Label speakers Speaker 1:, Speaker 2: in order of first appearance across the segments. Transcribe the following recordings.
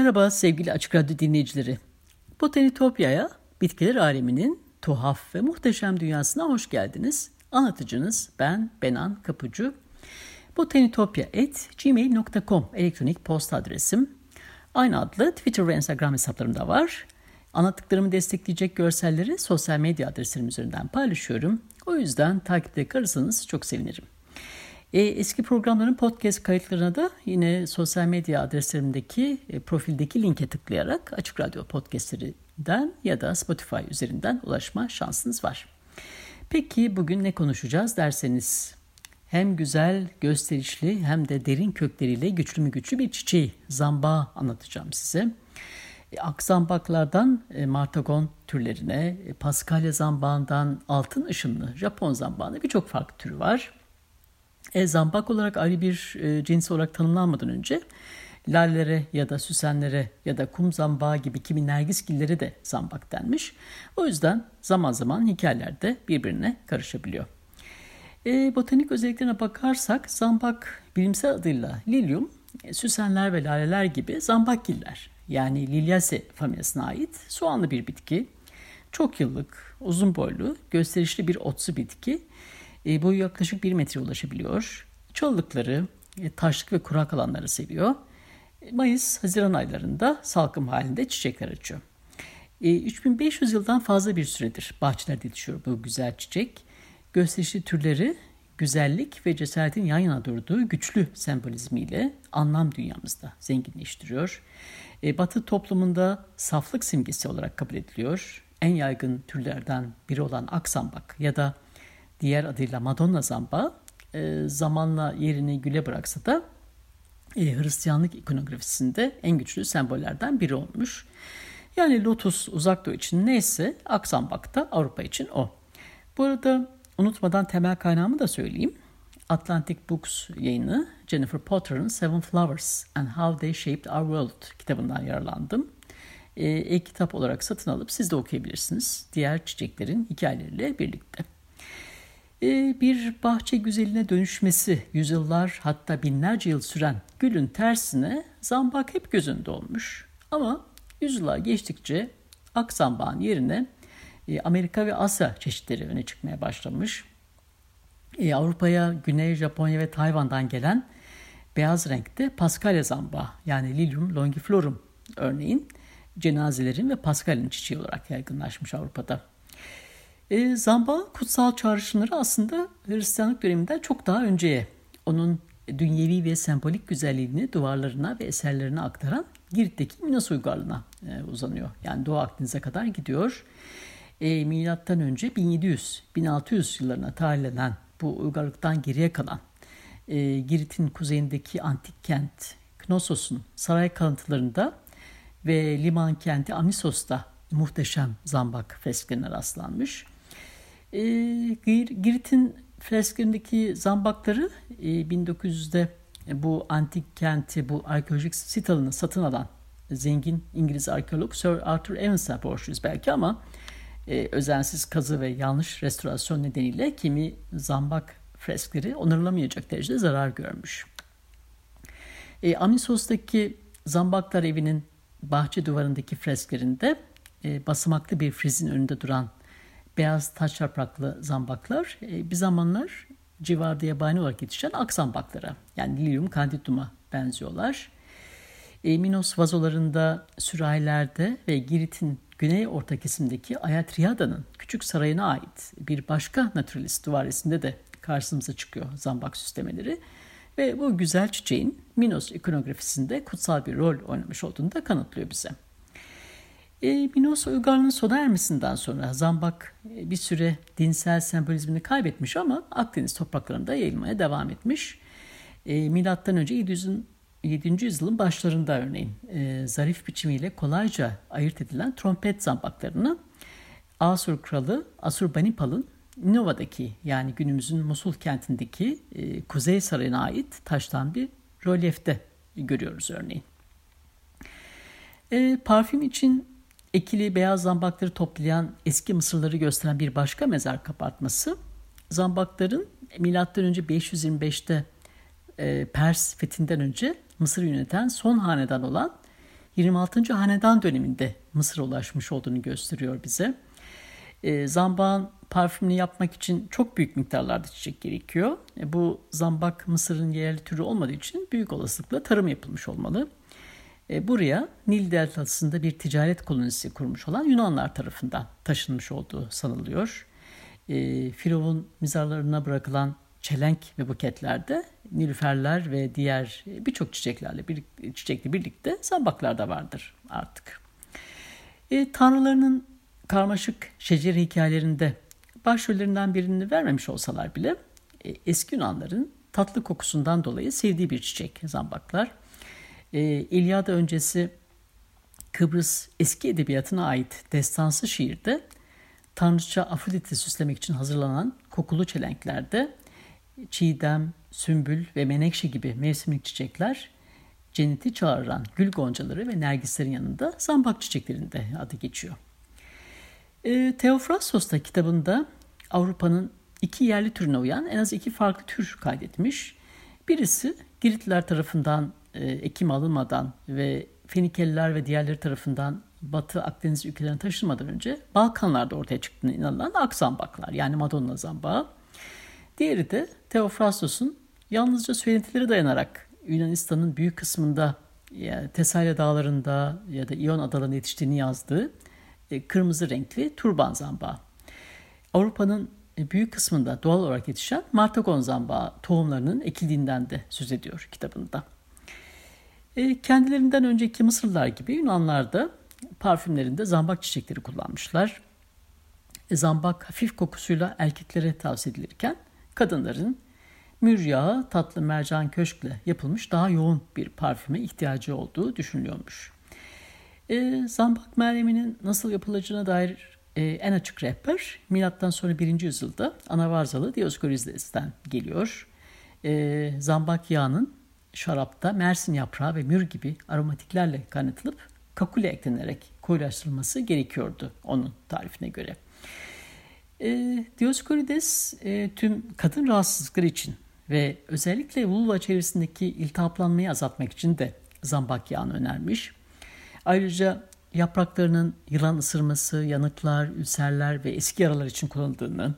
Speaker 1: Merhaba sevgili Açık Radyo dinleyicileri. Botanitopya'ya, bitkiler aleminin tuhaf ve muhteşem dünyasına hoş geldiniz. Anlatıcınız ben Benan Kapıcı. botanitopya.gmail.com elektronik posta adresim. Aynı adlı Twitter ve Instagram hesaplarım da var. Anlattıklarımı destekleyecek görselleri sosyal medya adreslerim üzerinden paylaşıyorum. O yüzden takipte kalırsanız çok sevinirim. E, eski programların podcast kayıtlarına da yine sosyal medya adreslerimdeki e, profildeki linke tıklayarak Açık Radyo podcastlerinden ya da Spotify üzerinden ulaşma şansınız var. Peki bugün ne konuşacağız derseniz hem güzel, gösterişli hem de derin kökleriyle güçlü mü güçlü bir çiçeği, zamba anlatacağım size. E, Akzambaklardan e, martagon türlerine, e, paskalya zambağından altın ışınlı Japon zambağına birçok farklı türü var. E, zambak olarak ayrı bir e, cins olarak tanımlanmadan önce lallere ya da süsenlere ya da kum zambağı gibi kimi nergisgillere de zambak denmiş. O yüzden zaman zaman hikayelerde birbirine karışabiliyor. E, botanik özelliklerine bakarsak zambak bilimsel adıyla lilium, e, süsenler ve laleler gibi zambakgiller yani Liliaceae familyasına ait soğanlı bir bitki. Çok yıllık, uzun boylu, gösterişli bir otsu bitki e, boyu yaklaşık 1 metre ulaşabiliyor. Çalılıkları, e, taşlık ve kurak alanları seviyor. E, Mayıs-Haziran aylarında salkım halinde çiçekler açıyor. E, 3500 yıldan fazla bir süredir bahçelerde yetişiyor bu güzel çiçek. Gösterişli türleri güzellik ve cesaretin yan yana durduğu güçlü sembolizmiyle anlam dünyamızda zenginleştiriyor. E, batı toplumunda saflık simgesi olarak kabul ediliyor. En yaygın türlerden biri olan aksambak ya da diğer adıyla Madonna zamba e, zamanla yerini güle bıraksa da e, Hristiyanlık ikonografisinde en güçlü sembollerden biri olmuş. Yani lotus uzak doğu için neyse aksambak da Avrupa için o. Bu arada unutmadan temel kaynağımı da söyleyeyim. Atlantic Books yayını Jennifer Potter'ın Seven Flowers and How They Shaped Our World kitabından yararlandım. E-kitap olarak satın alıp siz de okuyabilirsiniz. Diğer çiçeklerin hikayeleriyle birlikte. Ee, bir bahçe güzeline dönüşmesi yüzyıllar hatta binlerce yıl süren gülün tersine zambak hep gözünde olmuş. Ama yüzyıllar geçtikçe ak zambağın yerine e, Amerika ve Asya çeşitleri öne çıkmaya başlamış. E, Avrupa'ya Güney Japonya ve Tayvan'dan gelen beyaz renkte Paskalya zambağı yani Lilium longiflorum örneğin cenazelerin ve Paskalya'nın çiçeği olarak yaygınlaşmış Avrupa'da. E, zamba kutsal çağrışımları aslında Hristiyanlık döneminden çok daha önceye onun dünyevi ve sembolik güzelliğini duvarlarına ve eserlerine aktaran Girit'teki Minos uygarlığına e, uzanıyor. Yani Doğu Akdeniz'e kadar gidiyor. E, milattan önce 1700-1600 yıllarına tarihlenen bu uygarlıktan geriye kalan e, Girit'in kuzeyindeki antik kent Knosos'un saray kalıntılarında ve liman kenti Amisos'ta muhteşem zambak fresklerine rastlanmış. E, Girit'in fresklerindeki zambakları e, 1900'de bu antik kenti, bu arkeolojik sit alanı satın alan zengin İngiliz arkeolog Sir Arthur Evans'a borçluyuz belki ama e, özensiz kazı ve yanlış restorasyon nedeniyle kimi zambak freskleri onarılamayacak derecede zarar görmüş. E, Amisos'taki Zambaklar evinin bahçe duvarındaki fresklerinde e, basamaklı bir frizin önünde duran beyaz taş yapraklı zambaklar e, bir zamanlar civarda yabani olarak yetişen aksambaklara yani Lilium candidum'a benziyorlar. E, Minos vazolarında, sürahilerde ve Girit'in güney orta kesimdeki Ayatriada'nın küçük sarayına ait bir başka naturalist duvaresinde de karşımıza çıkıyor zambak süslemeleri. Ve bu güzel çiçeğin Minos ikonografisinde kutsal bir rol oynamış olduğunu da kanıtlıyor bize. E, Minos uygarlığının sona ermesinden sonra zambak e, bir süre dinsel sembolizmini kaybetmiş ama Akdeniz topraklarında yayılmaya devam etmiş. E, Milattan önce 700'ün 7. yüzyılın başlarında örneğin e, zarif biçimiyle kolayca ayırt edilen trompet zambaklarını Asur kralı Asurbanipal'ın Ninova'daki yani günümüzün Musul kentindeki e, Kuzey Sarayı'na ait taştan bir rölyefte görüyoruz örneğin. E, parfüm için ekili beyaz zambakları toplayan eski Mısırları gösteren bir başka mezar kabartması zambakların M.Ö. 525'te e, Pers fethinden önce Mısır yöneten son hanedan olan 26. hanedan döneminde Mısır'a ulaşmış olduğunu gösteriyor bize. E, zambağın parfümünü yapmak için çok büyük miktarlarda çiçek gerekiyor. E, bu zambak Mısır'ın yerli türü olmadığı için büyük olasılıkla tarım yapılmış olmalı. E, buraya Nil deltasında bir ticaret kolonisi kurmuş olan Yunanlar tarafından taşınmış olduğu sanılıyor. E, Firavun mizarlarına bırakılan çelenk ve buketlerde nilüferler ve diğer birçok çiçeklerle bir, çiçekle birlikte zambaklar da vardır artık. E, tanrılarının karmaşık şecer hikayelerinde başrollerinden birini vermemiş olsalar bile e, eski Yunanların tatlı kokusundan dolayı sevdiği bir çiçek zambaklar. E, İlyada öncesi Kıbrıs eski edebiyatına ait destansı şiirde tanrıça Afrodit'i süslemek için hazırlanan kokulu çelenklerde çiğdem, sümbül ve menekşe gibi mevsimlik çiçekler cenneti çağıran gül goncaları ve nergislerin yanında zambak çiçeklerinde adı geçiyor. E, Theophrastos da kitabında Avrupa'nın iki yerli türüne uyan en az iki farklı tür kaydetmiş. Birisi Giritliler tarafından ekim alınmadan ve Fenikeliler ve diğerleri tarafından Batı Akdeniz ülkelerine taşınmadan önce Balkanlarda ortaya çıktığına inanılan ak zambaklar yani Madonna zambağı. Diğeri de Theophrastos'un yalnızca söylentileri dayanarak Yunanistan'ın büyük kısmında yani Tesalya dağlarında ya da İyon adalarında yetiştiğini yazdığı e, kırmızı renkli turban zambağı. Avrupa'nın e, büyük kısmında doğal olarak yetişen Martagon zambağı tohumlarının ekildiğinden de söz ediyor kitabında. E, kendilerinden önceki Mısırlılar gibi Yunanlar da parfümlerinde zambak çiçekleri kullanmışlar. Zambak hafif kokusuyla erkeklere tavsiye edilirken kadınların mür yağı, tatlı mercan köşkle yapılmış daha yoğun bir parfüme ihtiyacı olduğu düşünülüyormuş. E, zambak merheminin nasıl yapılacağına dair e, en açık rehber milattan sonra 1. yüzyılda Anavarzalı Dioscorides'ten geliyor. E, zambak yağının şarapta mersin yaprağı ve mür gibi aromatiklerle kaynatılıp kakule eklenerek koyulaştırılması gerekiyordu onun tarifine göre. E, Dioskurides e, tüm kadın rahatsızlıkları için ve özellikle vulva çevresindeki iltihaplanmayı azaltmak için de zambak yağını önermiş. Ayrıca yapraklarının yılan ısırması, yanıklar, ülserler ve eski yaralar için kullanıldığını,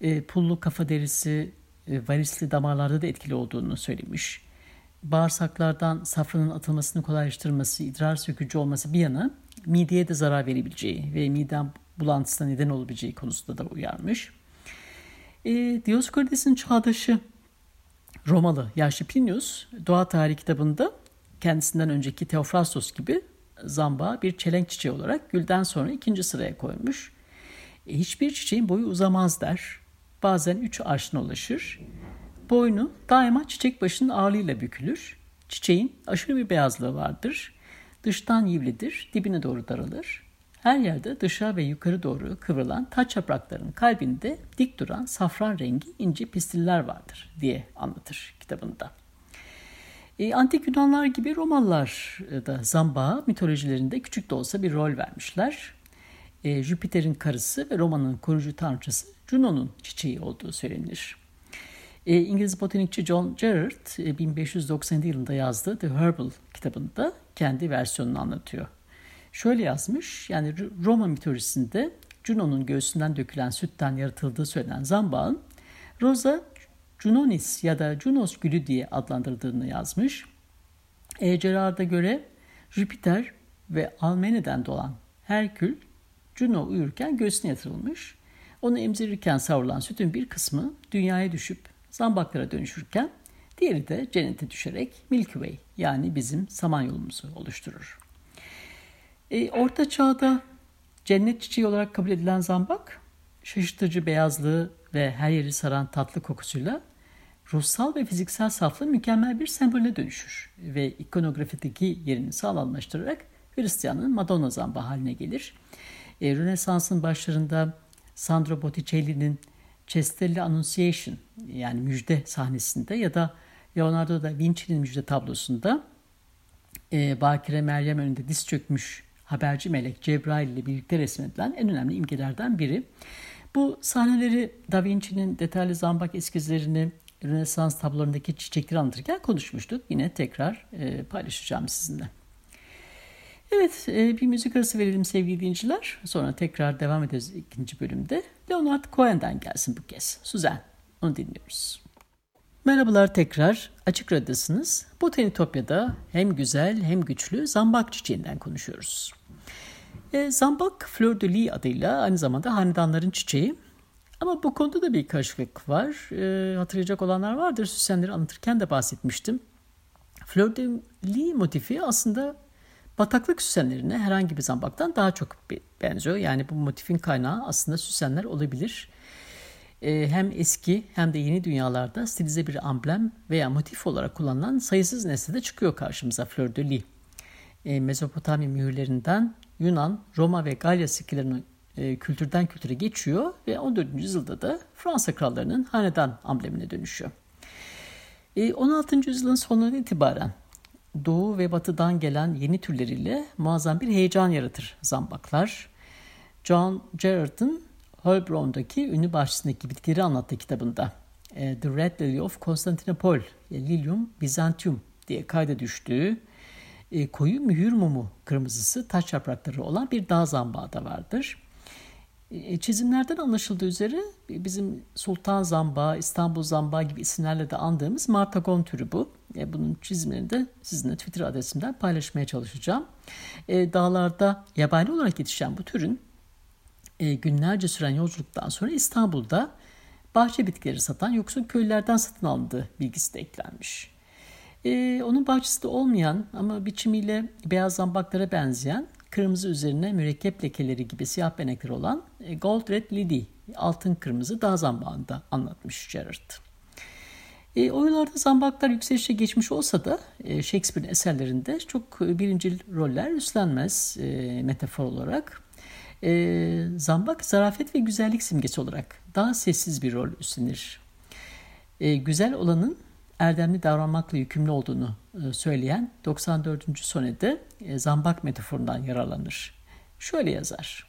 Speaker 1: e, pullu kafa derisi, e, varisli damarlarda da etkili olduğunu söylemiş. Bağırsaklardan safranın atılmasını kolaylaştırması, idrar sökücü olması bir yana mideye de zarar verebileceği ve midem bulantısına neden olabileceği konusunda da uyarmış. E, Dioskorides'in çağdaşı Romalı yaşlı Plinius Doğa Tarihi kitabında kendisinden önceki Theophrastos gibi zamba bir çelenk çiçeği olarak gülden sonra ikinci sıraya koymuş. E, hiçbir çiçeğin boyu uzamaz der. Bazen üç arşına ulaşır. Boynu daima çiçek başının ağırlığıyla bükülür. Çiçeğin aşırı bir beyazlığı vardır. Dıştan yivlidir, dibine doğru daralır. Her yerde dışa ve yukarı doğru kıvrılan taç yapraklarının kalbinde dik duran safran rengi ince pistiller vardır diye anlatır kitabında. E, Antik Yunanlar gibi Romalılar da Zamba mitolojilerinde küçük de olsa bir rol vermişler. E, Jüpiter'in karısı ve Roma'nın koruyucu tanrıçası Juno'nun çiçeği olduğu söylenir. E, İngiliz botanikçi John Gerard e, 1597 yılında yazdığı The Herbal kitabında kendi versiyonunu anlatıyor. Şöyle yazmış, yani Roma mitolojisinde Juno'nun göğsünden dökülen sütten yaratıldığı söylenen zambağın Rosa Junonis ya da Junos gülü diye adlandırdığını yazmış. E. Gerard'a göre Jüpiter ve Almene'den doğan Herkül Juno uyurken göğsüne yatırılmış. Onu emzirirken savrulan sütün bir kısmı dünyaya düşüp zambaklara dönüşürken diğeri de cennete düşerek Milky Way yani bizim samanyolumuzu oluşturur. E, Orta Çağ'da cennet çiçeği olarak kabul edilen zambak, şaşırtıcı beyazlığı ve her yeri saran tatlı kokusuyla ruhsal ve fiziksel saflığın mükemmel bir sembolüne dönüşür ve ikonografideki yerini sağlamlaştırarak Hristiyan'ın Madonna zamba haline gelir. E, Rönesans'ın başlarında Sandro Botticelli'nin Cestelli Annunciation yani müjde sahnesinde ya da Leonardo da Vinci'nin müjde tablosunda e, Bakire Meryem önünde diz çökmüş haberci melek Cebrail ile birlikte resmedilen en önemli imgelerden biri. Bu sahneleri Da Vinci'nin detaylı zambak eskizlerini Rönesans tablolarındaki çiçekleri anlatırken konuşmuştuk. Yine tekrar e, paylaşacağım sizinle. Evet e, bir müzik arası verelim sevgili dinleyiciler. Sonra tekrar devam ederiz ikinci bölümde. Leonard Cohen'den gelsin bu kez. Suzanne. Onu dinliyoruz. Merhabalar tekrar. Açık Radyo'dasınız. Botanitopya'da hem güzel hem güçlü zambak çiçeğinden konuşuyoruz. E, zambak Fleur de Lis adıyla aynı zamanda hanedanların çiçeği. Ama bu konuda da bir karışıklık var. E, hatırlayacak olanlar vardır. Süsenleri anlatırken de bahsetmiştim. Fleur de Lis motifi aslında bataklık süsenlerine herhangi bir zambaktan daha çok benziyor. Yani bu motifin kaynağı aslında süsenler olabilir. E, hem eski hem de yeni dünyalarda stilize bir amblem veya motif olarak kullanılan sayısız nesnede çıkıyor karşımıza Fleur de Lis. E, Mezopotamya mühürlerinden Yunan, Roma ve Galya sikkelerinin e, kültürden kültüre geçiyor ve 14. yüzyılda da Fransa krallarının hanedan amblemine dönüşüyor. 16. yüzyılın sonuna itibaren doğu ve batıdan gelen yeni türleriyle muazzam bir heyecan yaratır zambaklar. John Gerard'ın Holbrown'daki ünlü bahçesindeki bitkileri anlattığı kitabında The Red Lily of Constantinople, Lilium Byzantium diye kayda düştüğü e, koyu mühür mumu kırmızısı taş yaprakları olan bir dağ zambağı da vardır. E, çizimlerden anlaşıldığı üzere bizim Sultan Zambağı, İstanbul Zambağı gibi isimlerle de andığımız Martagon türü bu. E, bunun çizimlerini de sizinle Twitter adresimden paylaşmaya çalışacağım. E, dağlarda yabani olarak yetişen bu türün günlerce süren yolculuktan sonra İstanbul'da bahçe bitkileri satan yoksul köylülerden satın alındığı bilgisi de eklenmiş. Ee, onun bahçesinde olmayan ama biçimiyle beyaz zambaklara benzeyen kırmızı üzerine mürekkep lekeleri gibi siyah benekleri olan e, Gold Red Lily, altın kırmızı dağ zambağında anlatmış Gerard. E, o yıllarda zambaklar yükselişe geçmiş olsa da e, Shakespeare'in eserlerinde çok birinci roller üstlenmez e, metafor olarak. E, zambak zarafet ve güzellik simgesi olarak daha sessiz bir rol üstlenir. E, güzel olanın erdemli davranmakla yükümlü olduğunu e, söyleyen 94. sonede zambak metaforundan yararlanır. Şöyle yazar.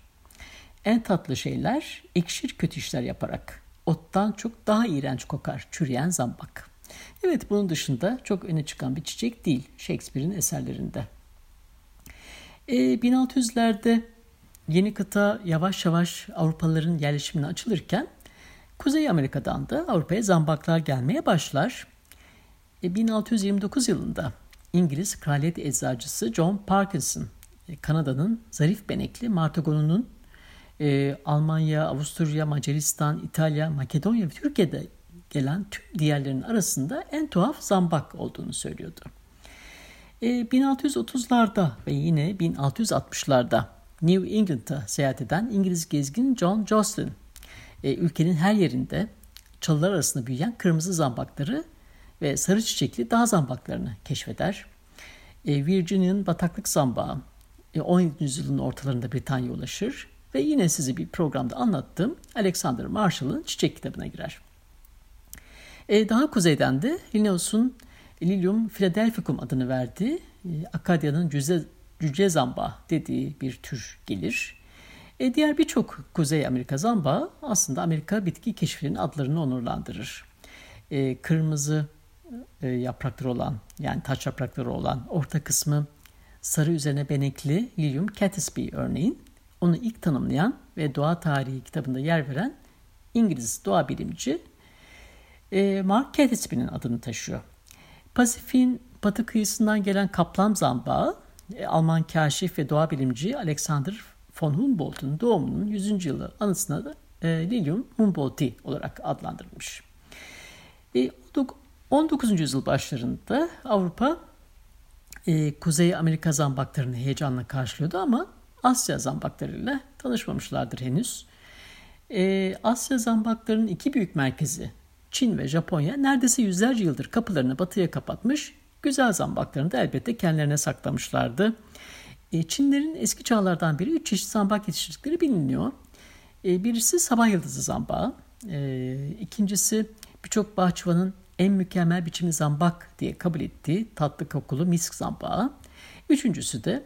Speaker 1: En tatlı şeyler ekşir kötü işler yaparak ottan çok daha iğrenç kokar çürüyen zambak. Evet bunun dışında çok öne çıkan bir çiçek değil Shakespeare'in eserlerinde. E, 1600'lerde yeni kıta yavaş yavaş Avrupalıların yerleşimine açılırken Kuzey Amerika'dan da Avrupa'ya zambaklar gelmeye başlar. 1629 yılında İngiliz kraliyet eczacısı John Parkinson, e, Kanada'nın zarif benekli martagonunun e, Almanya, Avusturya, Macaristan, İtalya, Makedonya ve Türkiye'de gelen tüm diğerlerinin arasında en tuhaf zambak olduğunu söylüyordu. E, 1630'larda ve yine 1660'larda New England'a seyahat eden İngiliz gezgin John Jocelyn, e, ülkenin her yerinde çalılar arasında büyüyen kırmızı zambakları ve sarı çiçekli dağ zambaklarını keşfeder. E, Virginia'nın bataklık zambağı e, 17. yüzyılın ortalarında Britanya ulaşır ve yine size bir programda anlattığım Alexander Marshall'ın çiçek kitabına girer. E, daha kuzeyden de Linnaeus'un Lilium philadelphicum adını verdiği e, Akadya'nın cüce, cüce zambağı dediği bir tür gelir. E, diğer birçok Kuzey Amerika zambağı aslında Amerika bitki keşfinin adlarını onurlandırır. E, kırmızı e, yaprakları olan yani taç yaprakları olan orta kısmı sarı üzerine benekli Lilium catisby örneğin onu ilk tanımlayan ve doğa tarihi kitabında yer veren İngiliz doğa bilimci e, Mark Catisby'nin adını taşıyor. Pasifik'in batı kıyısından gelen kaplan zambağı e, Alman kaşif ve doğa bilimci Alexander von Humboldt'un doğumunun 100. yılı anısına da e, Lilium Humboldti olarak adlandırılmış. E, 19. yüzyıl başlarında Avrupa e, Kuzey Amerika zambaklarını heyecanla karşılıyordu ama Asya zambaklarıyla tanışmamışlardır henüz. E, Asya zambaklarının iki büyük merkezi Çin ve Japonya neredeyse yüzlerce yıldır kapılarını batıya kapatmış, güzel zambaklarını da elbette kendilerine saklamışlardı. E, Çinlerin eski çağlardan beri üç çeşit zambak yetiştirdikleri biliniyor. E, birisi sabah yıldızı zambağı, e, ikincisi birçok bahçıvanın en mükemmel biçimli zambak diye kabul ettiği tatlı kokulu misk zambağı. Üçüncüsü de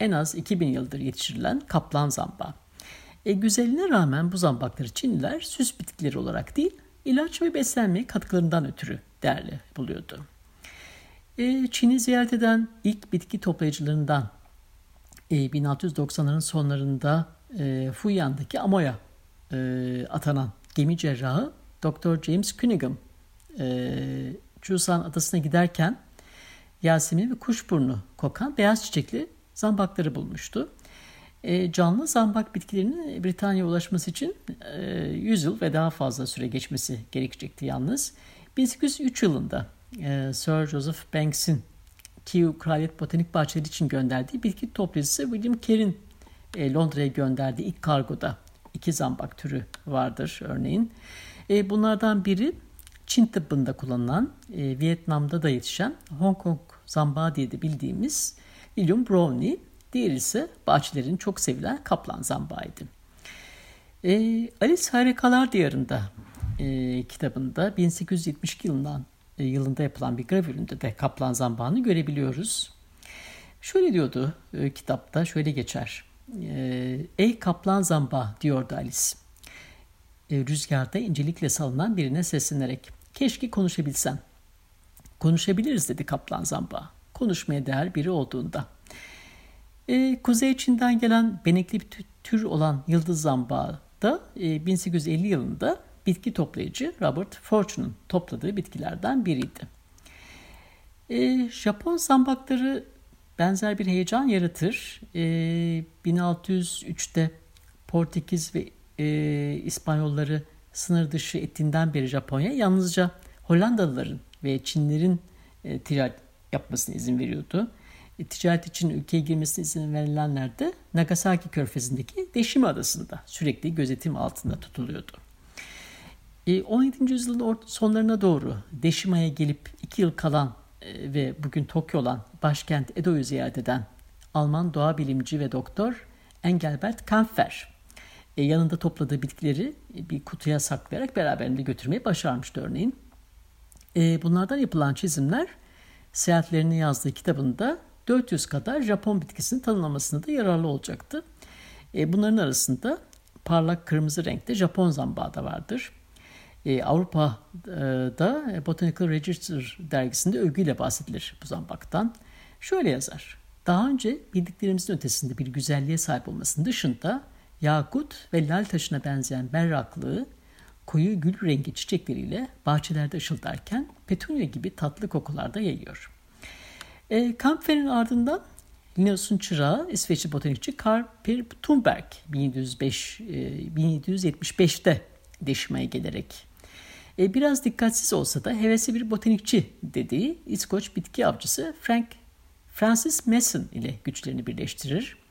Speaker 1: en az 2000 yıldır yetiştirilen kaplan zambağı. E, güzelliğine rağmen bu zambakları Çinliler süs bitkileri olarak değil, ilaç ve beslenme katkılarından ötürü değerli buluyordu. E, Çin'i ziyaret eden ilk bitki toplayıcılarından e, 1690'ların sonlarında e, Fuyan'daki Amoya e, atanan gemi cerrahı Dr. James Cunningham e, Chusan adasına giderken Yasemin ve kuşburnu kokan beyaz çiçekli zambakları bulmuştu. E, canlı zambak bitkilerinin Britanya'ya ulaşması için e, 100 yıl ve daha fazla süre geçmesi gerekecekti yalnız. 1803 yılında e, Sir Joseph Banks'in Kew Kraliyet Botanik Bahçeleri için gönderdiği bitki toplayıcısı William Kerr'in e, Londra'ya gönderdiği ilk kargoda iki zambak türü vardır örneğin. E, bunlardan biri Çin tıbbında kullanılan, e, Vietnam'da da yetişen Hong Kong zambağı diye de bildiğimiz William Brownie, diğeri ise bahçelerin çok sevilen kaplan zambağıydı. E, Alice Harikalar Diyarı'nda e, kitabında 1872 yılından e, yılında yapılan bir gravüründe de kaplan zambağını görebiliyoruz. Şöyle diyordu e, kitapta, şöyle geçer. E, Ey kaplan zamba diyordu Alice. E, rüzgarda incelikle salınan birine seslenerek. Keşke konuşabilsem. Konuşabiliriz dedi kaplan zamba. Konuşmaya değer biri olduğunda. E, Kuzey Çin'den gelen benekli bir tür olan yıldız zambağı da e, 1850 yılında bitki toplayıcı Robert Fortune'un topladığı bitkilerden biriydi. E, Japon zambakları benzer bir heyecan yaratır. E, 1603'te Portekiz ve e, İspanyolları sınır dışı ettiğinden beri Japonya yalnızca Hollandalıların ve Çinlerin e, ticaret yapmasına izin veriyordu. E, ticaret için ülkeye girmesine izin verilenler de Nagasaki körfezindeki Deşimi adasında sürekli gözetim altında tutuluyordu. E, 17. yüzyılın sonlarına doğru Deşima'ya gelip 2 yıl kalan e, ve bugün Tokyo olan başkent Edo'yu ziyaret eden Alman doğa bilimci ve doktor Engelbert Kampfer e, yanında topladığı bitkileri bir kutuya saklayarak beraberinde götürmeyi başarmıştı örneğin. E, bunlardan yapılan çizimler seyahatlerini yazdığı kitabında 400 kadar Japon bitkisini tanımlamasında da yararlı olacaktı. E, bunların arasında parlak kırmızı renkte Japon zambağı da vardır. Avrupa'da Botanical Register dergisinde övgüyle bahsedilir bu zambaktan. Şöyle yazar. Daha önce bildiklerimizin ötesinde bir güzelliğe sahip olmasının dışında yakut ve lal taşına benzeyen berraklığı koyu gül rengi çiçekleriyle bahçelerde ışıldarken petunya gibi tatlı kokularda yayıyor. E, Kampfer'in ardından Linnaeus'un çırağı İsveçli botanikçi Karl Per Thunberg 1705, e, 1775'te Deşima'ya gelerek e, biraz dikkatsiz olsa da hevesli bir botanikçi dediği İskoç bitki avcısı Frank Francis Mason ile güçlerini birleştirir.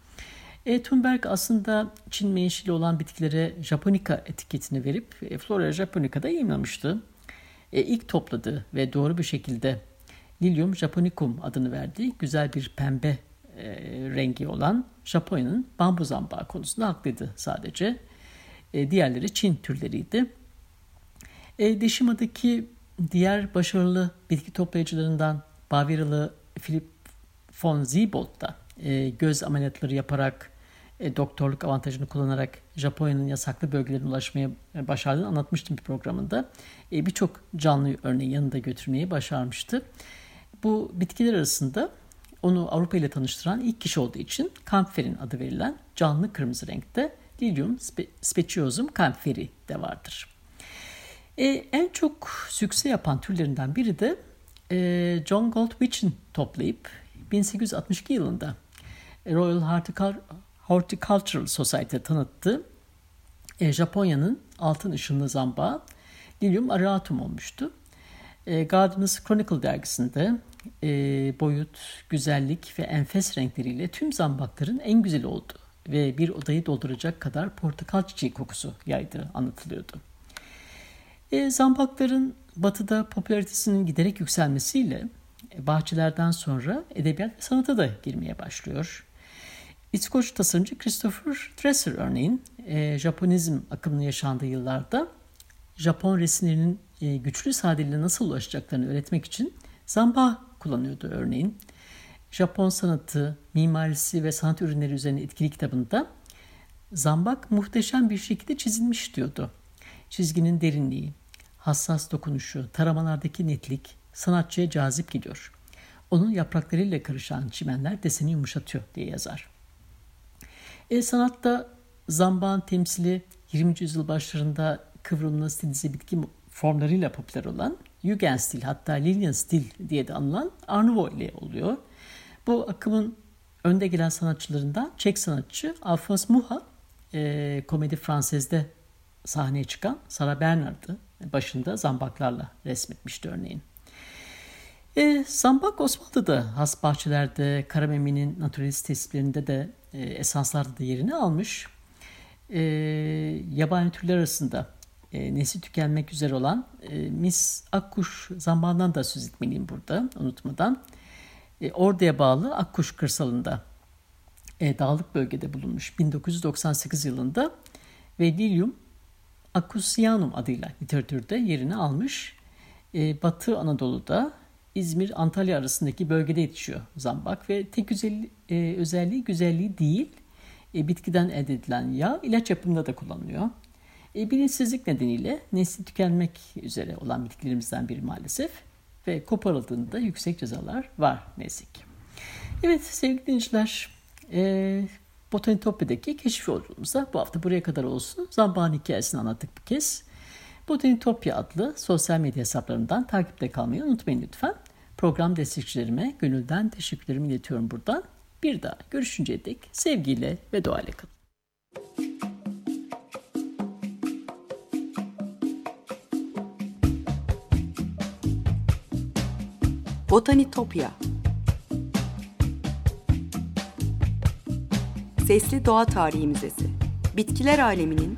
Speaker 1: E, Thunberg aslında Çin menşili olan bitkilere Japonica etiketini verip e, Flora Japonica'da yayınlamıştı. E, ilk topladığı ve doğru bir şekilde Lilium japonicum adını verdiği güzel bir pembe e, rengi olan Japonya'nın bambu zambağı konusunda haklıydı sadece. E, diğerleri Çin türleriydi. E, Deşima'daki diğer başarılı bitki toplayıcılarından Bavyeralı Philip von Siebold da e, göz ameliyatları yaparak e, doktorluk avantajını kullanarak Japonya'nın yasaklı bölgelerine ulaşmaya e, başardığını anlatmıştım bir programında. E, Birçok canlı örneği yanında götürmeyi başarmıştı. Bu bitkiler arasında onu Avrupa ile tanıştıran ilk kişi olduğu için Kampfer'in adı verilen canlı kırmızı renkte Lilium speciosum kampferi de vardır. E, en çok sükse yapan türlerinden biri de John Goldwich'in toplayıp 1862 yılında Royal Horticultural Society tanıttığı e, Japonya'nın altın ışınlı zambağı Lilium areatum olmuştu. E, Gardeners Chronicle dergisinde e, boyut, güzellik ve enfes renkleriyle tüm zambakların en güzeli oldu ve bir odayı dolduracak kadar portakal çiçeği kokusu yaydığı anlatılıyordu. E, zambakların batıda popülaritesinin giderek yükselmesiyle e, bahçelerden sonra edebiyat ve sanata da girmeye başlıyor. İskoç tasarımcı Christopher Dresser örneğin e, Japonizm akımını yaşandığı yıllarda Japon resimlerinin e, güçlü sadeliğine nasıl ulaşacaklarını öğretmek için zamba kullanıyordu örneğin. Japon sanatı, mimarisi ve sanat ürünleri üzerine etkili kitabında zambak muhteşem bir şekilde çizilmiş diyordu. Çizginin derinliği, hassas dokunuşu, taramalardaki netlik sanatçıya cazip gidiyor. Onun yapraklarıyla karışan çimenler deseni yumuşatıyor diye yazar. E, sanatta zambağın temsili 20. yüzyıl başlarında kıvrımlı stilize bitki formlarıyla popüler olan Jugendstil hatta Lillian stil diye de anılan Arnavo ile oluyor. Bu akımın önde gelen sanatçılarından Çek sanatçı Alphonse Muha e, komedi Fransız'da sahneye çıkan Sarah Bernard'ı başında zambaklarla resmetmişti örneğin. E, zambak Osmanlı'da has bahçelerde, Karamemi'nin naturalist tesislerinde de e, esanslarda da yerini almış. E, yabani türler arasında e, nesli tükenmek üzere olan e, Mis Akkuş zamandan da söz etmeliyim burada unutmadan. E, Ordu'ya bağlı Akkuş kırsalında e, dağlık bölgede bulunmuş 1998 yılında ve Lilium Accusianum adıyla literatürde yerini almış. E, Batı Anadolu'da İzmir Antalya arasındaki bölgede yetişiyor zambak ve tek özelliği, e, özelliği güzelliği değil e, bitkiden elde edilen yağ ilaç yapımında da kullanılıyor. E, bilinçsizlik nedeniyle nesli tükenmek üzere olan bitkilerimizden biri maalesef ve koparıldığında yüksek cezalar var neyse ki. Evet sevgili dinleyiciler e, Botanitopya'daki keşif yolculuğumuzda bu hafta buraya kadar olsun. Zambağın hikayesini anlattık bir kez. Botanitopya adlı sosyal medya hesaplarından takipte kalmayı unutmayın lütfen. Program destekçilerime gönülden teşekkürlerimi iletiyorum buradan. Bir daha görüşünceye dek sevgiyle ve doğayla kalın.
Speaker 2: Botanitopya Sesli Doğa Tarihi Müzesi Bitkiler aleminin